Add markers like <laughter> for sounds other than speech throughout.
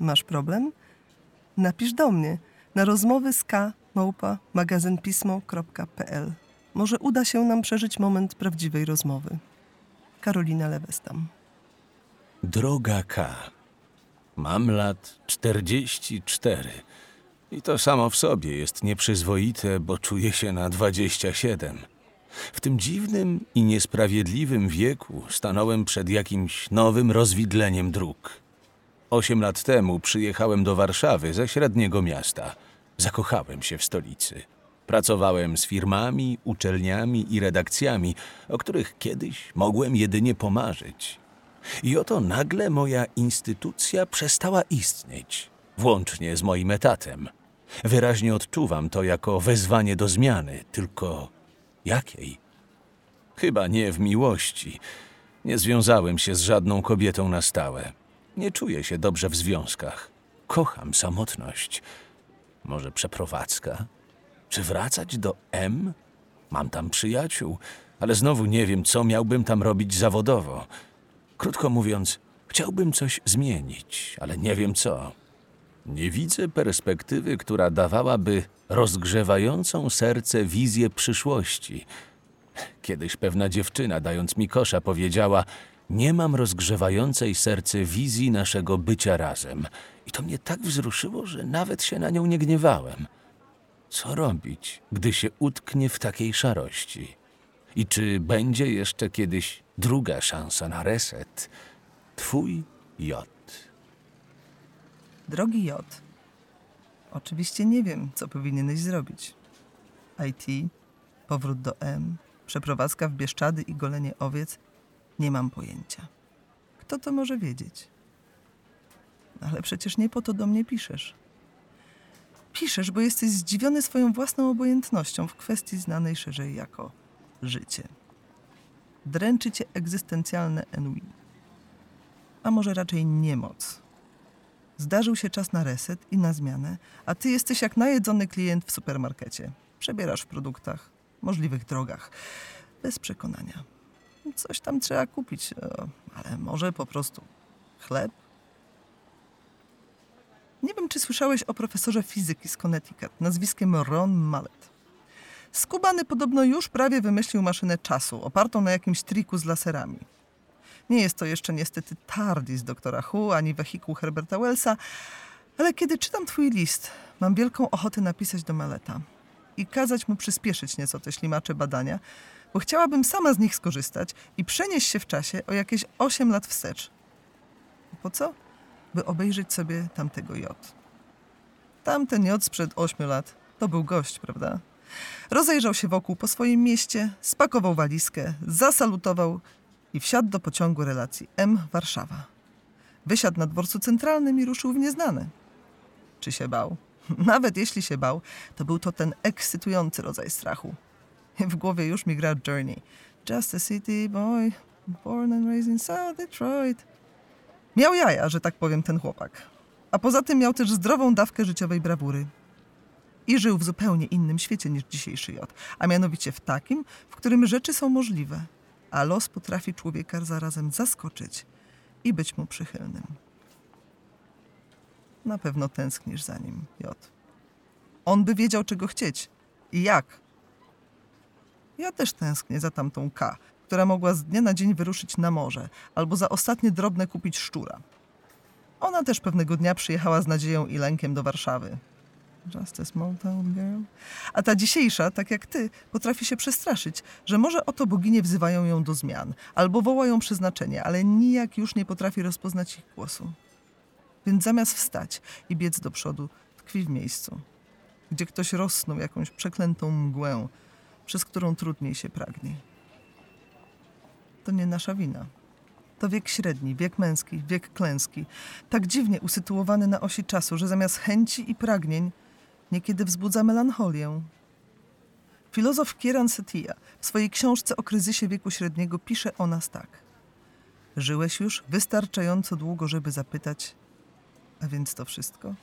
Masz problem? Napisz do mnie na rozmowy z k małpa magazynpismo.pl. Może uda się nam przeżyć moment prawdziwej rozmowy. Karolina Lewestam. Droga K. Mam lat 44. I to samo w sobie jest nieprzyzwoite, bo czuję się na 27. W tym dziwnym i niesprawiedliwym wieku stanąłem przed jakimś nowym rozwidleniem dróg. Osiem lat temu przyjechałem do Warszawy ze średniego miasta. Zakochałem się w stolicy. Pracowałem z firmami, uczelniami i redakcjami, o których kiedyś mogłem jedynie pomarzyć. I oto nagle moja instytucja przestała istnieć, włącznie z moim etatem. Wyraźnie odczuwam to jako wezwanie do zmiany, tylko jakiej? Chyba nie w miłości. Nie związałem się z żadną kobietą na stałe. Nie czuję się dobrze w związkach. Kocham samotność. Może przeprowadzka? Czy wracać do M? Mam tam przyjaciół, ale znowu nie wiem, co miałbym tam robić zawodowo. Krótko mówiąc, chciałbym coś zmienić, ale nie wiem co. Nie widzę perspektywy, która dawałaby rozgrzewającą serce wizję przyszłości. Kiedyś pewna dziewczyna, dając mi kosza, powiedziała: Nie mam rozgrzewającej serce wizji naszego bycia razem. I to mnie tak wzruszyło, że nawet się na nią nie gniewałem. Co robić, gdy się utknie w takiej szarości? I czy będzie jeszcze kiedyś druga szansa na reset? Twój J. Drogi J. Oczywiście nie wiem, co powinieneś zrobić. IT, powrót do M, przeprowadzka w Bieszczady i golenie owiec. Nie mam pojęcia. Kto to może wiedzieć? Ale przecież nie po to do mnie piszesz. Piszesz, bo jesteś zdziwiony swoją własną obojętnością w kwestii znanej szerzej jako życie. Dręczy cię egzystencjalne ennui. A może raczej niemoc. Zdarzył się czas na reset i na zmianę, a ty jesteś jak najedzony klient w supermarkecie. Przebierasz w produktach, możliwych drogach, bez przekonania. Coś tam trzeba kupić, e, ale może po prostu chleb? Nie wiem, czy słyszałeś o profesorze fizyki z Connecticut nazwiskiem Ron Mallet. Skubany podobno już prawie wymyślił maszynę czasu, opartą na jakimś triku z laserami. Nie jest to jeszcze niestety TARDIS doktora Hu, ani wehikuł Herberta Wellsa, ale kiedy czytam twój list, mam wielką ochotę napisać do Maleta i kazać mu przyspieszyć nieco te ślimacze badania, bo chciałabym sama z nich skorzystać i przenieść się w czasie o jakieś 8 lat wstecz. Po co? By obejrzeć sobie tamtego J. Tamten J sprzed 8 lat to był gość, prawda? Rozejrzał się wokół po swoim mieście, spakował walizkę, zasalutował i wsiadł do pociągu relacji M Warszawa. Wysiadł na dworcu centralnym i ruszył w nieznane. Czy się bał? <laughs> Nawet jeśli się bał, to był to ten ekscytujący rodzaj strachu. W głowie już mi gra Journey. Just a city boy, born and raised in South Detroit. Miał jaja, że tak powiem, ten chłopak. A poza tym miał też zdrową dawkę życiowej brawury. I żył w zupełnie innym świecie niż dzisiejszy J, a mianowicie w takim, w którym rzeczy są możliwe, a los potrafi człowieka zarazem zaskoczyć i być mu przychylnym. Na pewno tęsknisz za nim, J. On by wiedział, czego chcieć i jak. Ja też tęsknię za tamtą K, która mogła z dnia na dzień wyruszyć na morze albo za ostatnie drobne kupić szczura. Ona też pewnego dnia przyjechała z nadzieją i lękiem do Warszawy. Just a small town girl. A ta dzisiejsza, tak jak ty, potrafi się przestraszyć, że może oto boginie wzywają ją do zmian, albo wołają przeznaczenie, ale nijak już nie potrafi rozpoznać ich głosu. Więc zamiast wstać i biec do przodu, tkwi w miejscu, gdzie ktoś rosnął jakąś przeklętą mgłę, przez którą trudniej się pragnie. To nie nasza wina. To wiek średni, wiek męski, wiek klęski, tak dziwnie usytuowany na osi czasu, że zamiast chęci i pragnień niekiedy wzbudza melancholię. Filozof Kieran Setia w swojej książce o kryzysie wieku średniego pisze o nas tak. Żyłeś już wystarczająco długo, żeby zapytać, a więc to wszystko?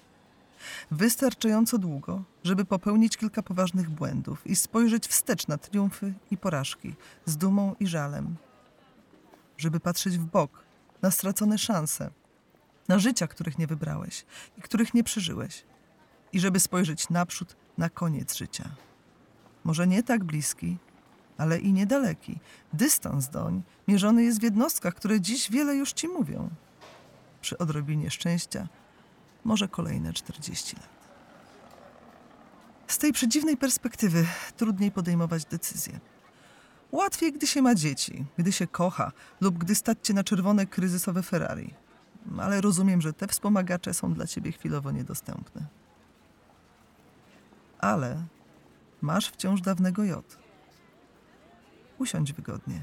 Wystarczająco długo, żeby popełnić kilka poważnych błędów i spojrzeć wstecz na triumfy i porażki z dumą i żalem. Żeby patrzeć w bok, na stracone szanse na życia, których nie wybrałeś i których nie przeżyłeś, i żeby spojrzeć naprzód na koniec życia. Może nie tak bliski, ale i niedaleki. Dystans doń mierzony jest w jednostkach, które dziś wiele już ci mówią. Przy odrobinie szczęścia może kolejne 40 lat. Z tej przedziwnej perspektywy trudniej podejmować decyzje. Łatwiej, gdy się ma dzieci, gdy się kocha lub gdy stać cię na czerwone kryzysowe Ferrari. Ale rozumiem, że te wspomagacze są dla ciebie chwilowo niedostępne. Ale masz wciąż dawnego J. Usiądź wygodnie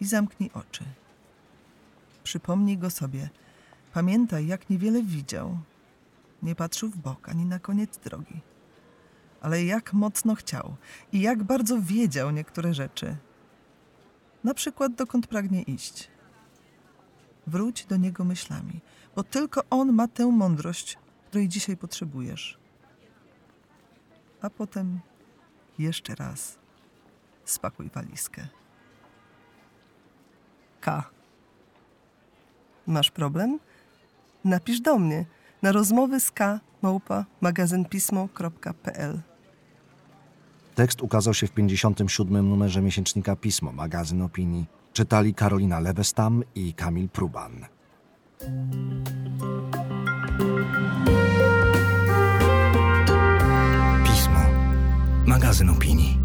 i zamknij oczy. Przypomnij go sobie. Pamiętaj, jak niewiele widział. Nie patrzył w bok ani na koniec drogi. Ale jak mocno chciał i jak bardzo wiedział niektóre rzeczy. Na przykład, dokąd pragnie iść. Wróć do niego myślami, bo tylko on ma tę mądrość, której dzisiaj potrzebujesz. A potem jeszcze raz spakuj walizkę. K. Masz problem? Napisz do mnie na rozmowy z K małpa magazynpismo.pl. Tekst ukazał się w 57. numerze miesięcznika Pismo, magazyn opinii. Czytali Karolina Lewestam i Kamil Pruban. Pismo. Magazyn opinii.